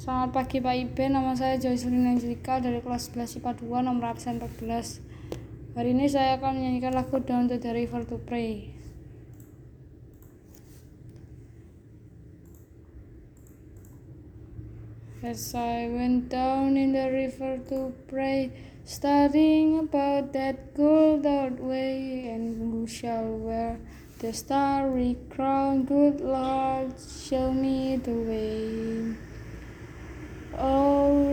Selamat pagi Pak Ibe, nama saya Joycelyn Angelika dari kelas 11 IPA 2 nomor absen 14 Hari ini saya akan menyanyikan lagu Down to the River to Pray As I went down in the river to pray, studying about that good old way, and who shall wear the starry crown? Good Lord, show me the way.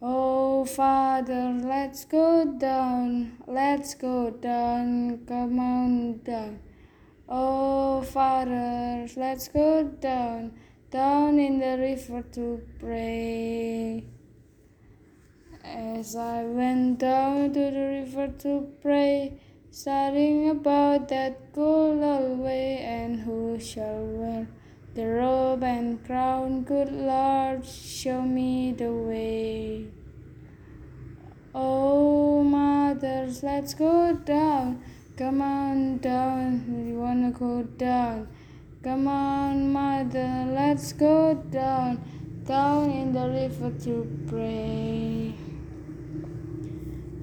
Oh, Father, let's go down, let's go down, come on down. Oh, Father, let's go down, down in the river to pray. As I went down to the river to pray, studying about that good old way, and who shall wear the robe and crown? Good Lord, show me the way. Oh, mothers, let's go down. Come on down, we wanna go down. Come on, mother, let's go down, down in the river to pray.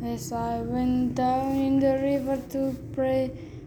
As I went down in the river to pray,